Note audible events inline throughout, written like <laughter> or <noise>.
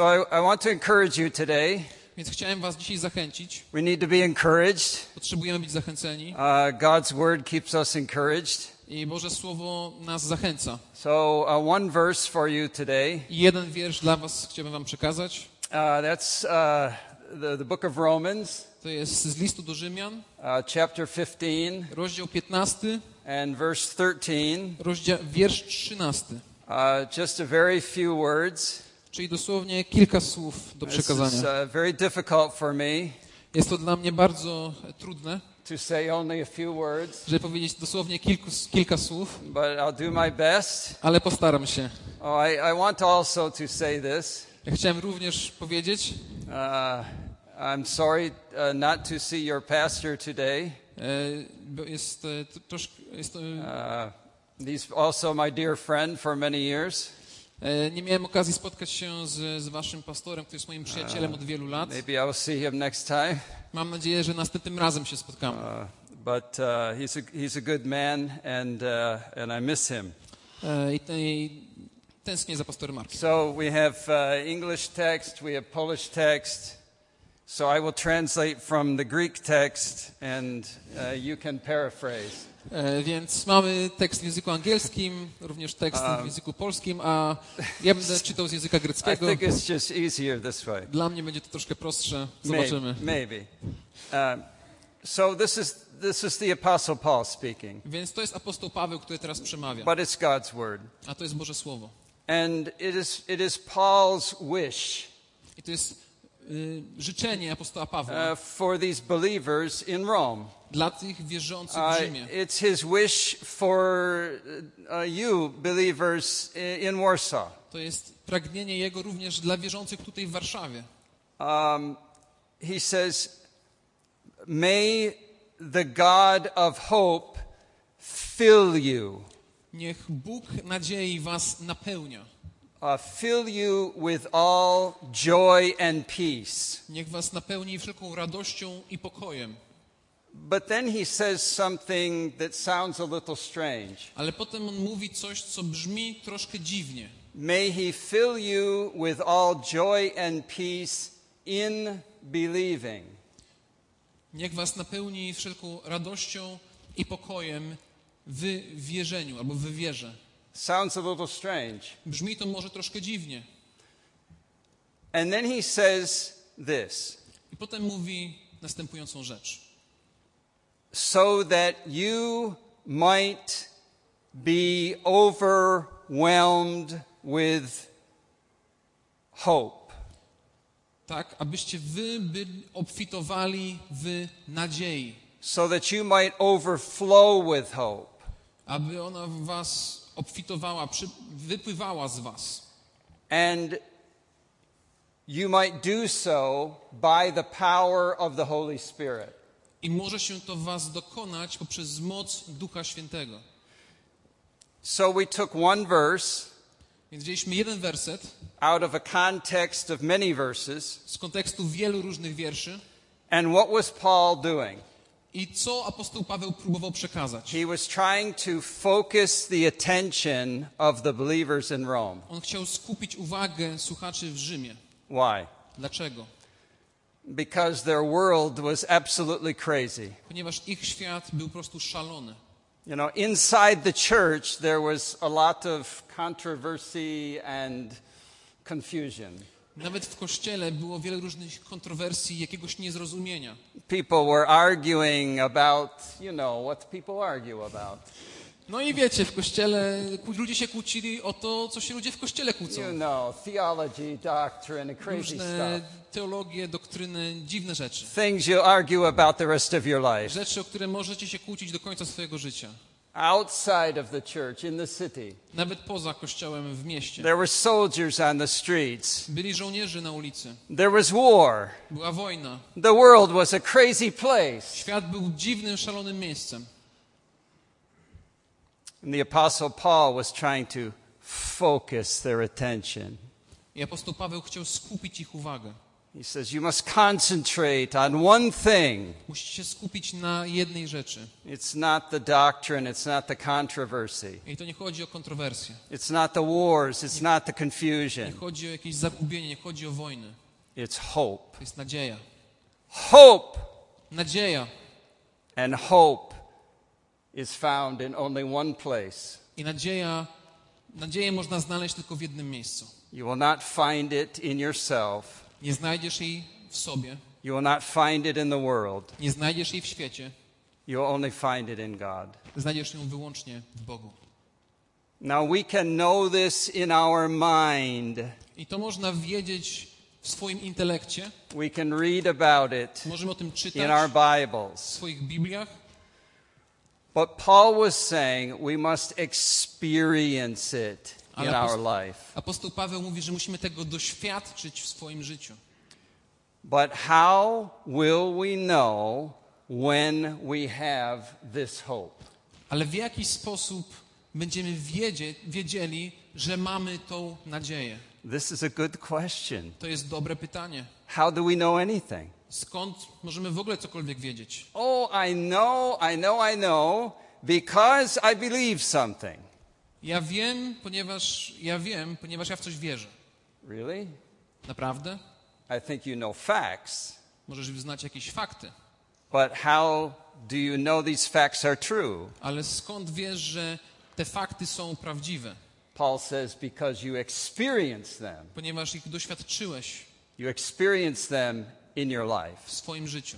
So I, I want to encourage you today. Więc chciałem was dzisiaj zachęcić. We need to be encouraged. Potrzebujemy być zachęceni Uh, God's word keeps us encouraged. i Boże Słowo nas zachęca. So uh, one verse for you today. I jeden wiersz dla was chciałbym wam przekazać. Uh, that's uh, the, the book of Romans, To jest z listu do Rzymian, uh, chapter 15 rozdział 15, and verse 13. rozdział, wiersz 13. Uh, just a very few words. Czyli dosłownie kilka słów do przekazania. uh, Jest to dla mnie bardzo trudne, few words, żeby powiedzieć dosłownie kilku, kilka słów, ale postaram się. Oh, I, I want also to say this. Ja chciałem również powiedzieć, Uh, I'm sorry uh, not to see your pastor today. e, jest e, troszkę, jest Uh, he's also my dear friend for many years. E, nie miałem okazji spotkać się z, z waszym pastorem, który jest moim przyjacielem od wielu lat. Maybe I'll see him next time. Mam nadzieję, że następnym razem się spotkamy. Uh, but uh, he's, a, he's a good man, and, uh, and I miss him. E, I, i tęsknię za pastorem Markiem. So we have uh, English text, we have Polish text. So I will translate from the Greek text, and uh, you can paraphrase. E, Więc mamy tekst w języku angielskim, również tekst w języku polskim, a ja będę <laughs> czytał z języka I greckiego. think it's just easier this way. Dla mnie będzie to troszkę prostsze. Zobaczymy. Maybe. Um, so this is this is the Apostle Paul speaking, Więc to jest apostoł Paweł, który teraz przemawia, but it's God's word, a to jest Boże Słowo. and it is it is Paul's wish I to jest życzenie apostoła Pawła uh, for these believers in Rome. dla tych wierzących Uh, w Rzymie. it's his wish for uh, you believers in Warsaw. To jest pragnienie jego również dla wierzących tutaj w Warszawie. Um, he says, "May the God of hope fill you." Niech Bóg nadziei was napełnia. Uh, fill you with all joy and peace. Niech was napełni wszelką radością i pokojem. But then he says something that sounds a little strange. Ale potem on mówi coś, co brzmi troszkę dziwnie. May he fill you with all joy and peace in believing. Niech was napełni wszelką radością i pokojem w wierzeniu albo w wierze. Sounds a little strange. Brzmi to może troszkę dziwnie. And then he says this I potem mówi następującą rzecz. so that you might be overwhelmed with hope. Tak, abyście wy byli obfitowali w nadziei. so that you might overflow with hope. Aby ona was obfitowała, wypływała z was. And you might do so by the power of the Holy Spirit. I może się to w was dokonać poprzez moc Ducha Świętego. So we took one verse Więc wzięliśmy jeden werset out of a context of many verses, z kontekstu wielu różnych wierszy. and what was Paul doing? I co apostoł Paweł próbował przekazać? He was trying to focus the attention of the believers in Rome. On chciał skupić uwagę słuchaczy w Rzymie. Why? Dlaczego? Because their world was absolutely crazy. Ponieważ ich świat był po prostu szalony. You know, inside the church, there was a lot of controversy and confusion. Nawet w kościele było wiele różnych kontrowersji, jakiegoś niezrozumienia. People were arguing about, you know, what people argue about. No i wiecie, w kościele ludzie się kłócili o to, co się ludzie w kościele kłócą. You know, theology, doctrine, crazy Różne teologie, doktryny, dziwne rzeczy. Things you argue about the rest of your life. Rzeczy, o które możecie się kłócić do końca swojego życia. Outside of the church, in the city, Nawet poza kościołem w mieście. there were soldiers on the streets. Byli żołnierze na ulicy. There was war. Była wojna. The world was a crazy place. Świat był dziwnym, szalonym miejscem. And the Apostle Paul was trying to focus their attention. I apostoł Paweł chciał skupić ich uwagę. He says you must concentrate on one thing. Musicie się skupić na jednej rzeczy. It's not the doctrine, it's not the controversy, I to nie chodzi o kontrowersje. it's not the wars, it's not the Nie confusion. chodzi o jakieś zagubienie, nie chodzi o wojny. It's hope. To jest nadzieja. Hope! Nadzieja. And hope is found in only one place. I nadzieja, nadzieję można znaleźć tylko w jednym miejscu. You will not find it in yourself, Nie znajdziesz jej w sobie, you will not find it in the world. nie znajdziesz jej w świecie, You will only find it in God. znajdziesz ją wyłącznie w Bogu. Now we can know this in our mind. I to można wiedzieć w swoim intelekcie, We can read about it możemy o tym in czytać our w Bibles. swoich Bibliach, But Paul was saying we must experience it in Ale our apost- life. Apostoł Paweł mówi, że musimy tego doświadczyć w swoim życiu. But how will we know when we have this hope? Ale w jaki sposób będziemy wiedzie, wiedzieli, że mamy tą nadzieję? This is a good question. To jest dobre pytanie. How do we know anything? Skąd możemy w ogóle cokolwiek wiedzieć? Oh, I know, I know, I know, because I believe something. Ja wiem, ponieważ ja wiem, ponieważ ja w coś wierzę. Really? Naprawdę? I think you know facts, Możesz znać jakieś fakty, but how do you know these facts are true? ale skąd wiesz, że te fakty są prawdziwe? Paul says, because you experience them. Ponieważ ich doświadczyłeś You experience them in your life. w swoim życiu.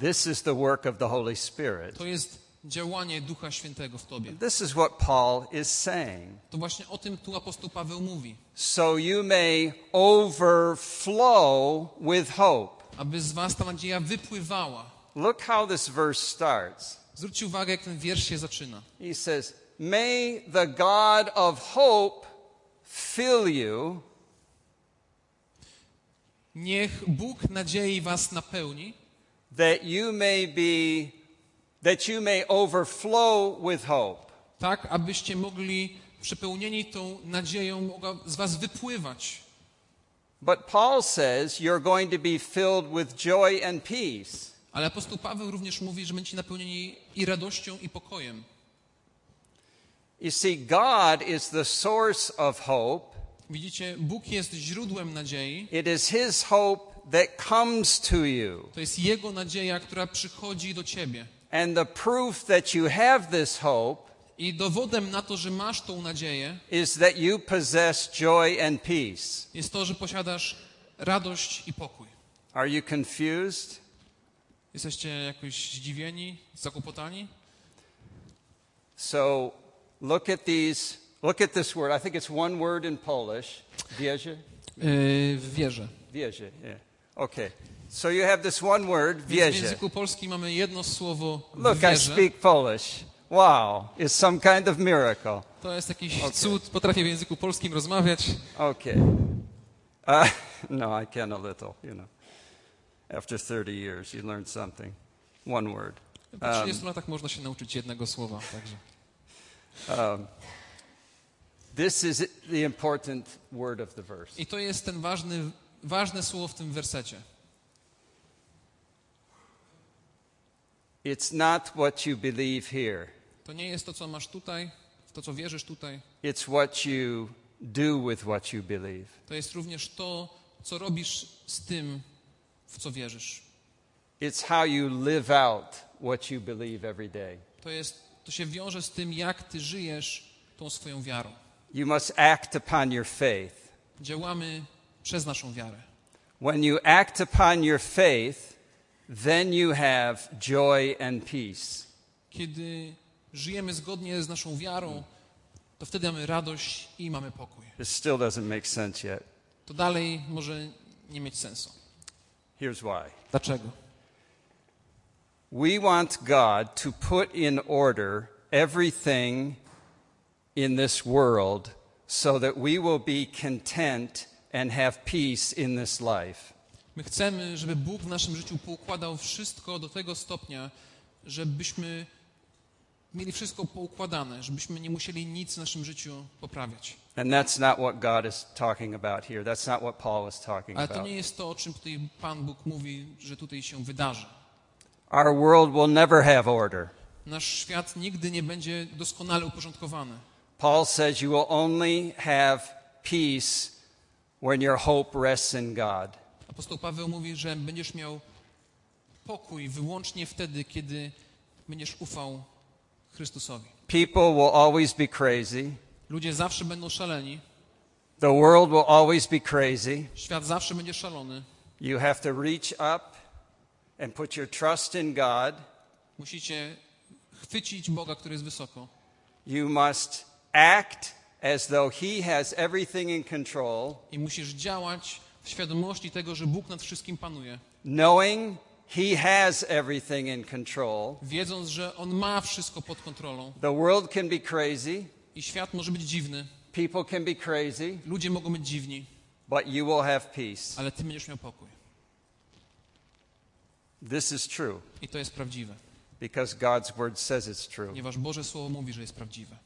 This is the work of the Holy Spirit. To jest działanie Ducha Świętego w tobie. This is what Paul is saying. To właśnie o tym tu apostoł Paweł mówi. So you may overflow with hope. Aby z was ta nadzieja wypływała. Look how this verse starts. Zwróćcie uwagę, jak ten wiersz się zaczyna. He says, May the God of hope fill you Niech Bóg nadziei was napełni, that you may be that you may overflow with hope. tak abyście mogli przepełnieni tą nadzieją mogła z was wypływać. But Paul says you're going to be filled with joy and peace. Ale apostoł Paweł również mówi, że będziecie napełnieni i radością, i pokojem. You see, God is the source of hope. Widzicie, Bóg jest źródłem nadziei. It is His hope that comes to you. To jest Jego nadzieja, która przychodzi do ciebie. And the proof that you have this hope I dowodem na to, że masz tą nadzieję, is that you possess joy and peace. jest to, że posiadasz radość i pokój. Are you confused? Jesteście jakoś zdziwieni, zakłopotani? So look at these look at this word. I think it's one word in Polish. Wierzę? Yy, wierze. Wierzę, yeah. Okay. So you have this one word, Więc w języku polskim mamy jedno słowo Look, I speak Polish. Wow, it's some kind of miracle. To jest jakiś cud. Potrafię w języku polskim rozmawiać. Okay. Uh, <laughs> no, I can a little, you know. After 30 years, you learn something. One word. Po 30 latach można się nauczyć jednego słowa. Także. Um, this is the important word of the verse. I to jest ten ważny, ważne słowo w tym wersecie. It's not what you believe here, To nie jest to, co masz tutaj, to, co wierzysz tutaj. it's what you do with what you believe. To jest również to, co robisz z tym, w co wierzysz. It's how you live out what you believe every day. To, jest, to się wiąże z tym, jak ty żyjesz tą swoją wiarą. You must act upon your faith. Działamy przez naszą wiarę. When you act upon your faith, then you have joy and peace. Kiedy żyjemy zgodnie z naszą wiarą, to wtedy mamy radość i mamy pokój. This still doesn't make sense yet. To dalej może nie mieć sensu. Here's why. Dlaczego? We want God to put in order everything in this world so that we will be content and have peace in this life. My chcemy, żeby Bóg w naszym życiu poukładał wszystko do tego stopnia, żebyśmy mieli wszystko poukładane, żebyśmy nie musieli nic w naszym życiu poprawiać. And that's not what God is talking about here. That's not what Paul is talking Ale to about. nie jest to, o czym tutaj Pan Bóg mówi, że tutaj się wydarzy. Our world will never have order. Nasz świat nigdy nie będzie doskonale uporządkowany. Paul says you will only have peace when your hope rests in God. Apostoł Paweł mówi, że będziesz miał pokój wyłącznie wtedy, kiedy będziesz ufał Chrystusowi. People will always be crazy. Ludzie zawsze będą szaleni, The world will always be crazy. świat zawsze będzie szalony. You have to reach up and put your trust in God. Musicie chwycić Boga, który jest wysoko. You must act as though He has everything in control, I musisz działać świadomości tego, że Bóg nad wszystkim panuje. knowing He has everything in control. Wiedząc, że On ma wszystko pod kontrolą. The world can be crazy, I świat może być dziwny, people can be crazy, ludzie mogą być dziwni, but you will have peace. ale Ty będziesz miał pokój. This is true I to jest prawdziwe, because God's word says it's true. ponieważ Boże Słowo mówi, że jest prawdziwe.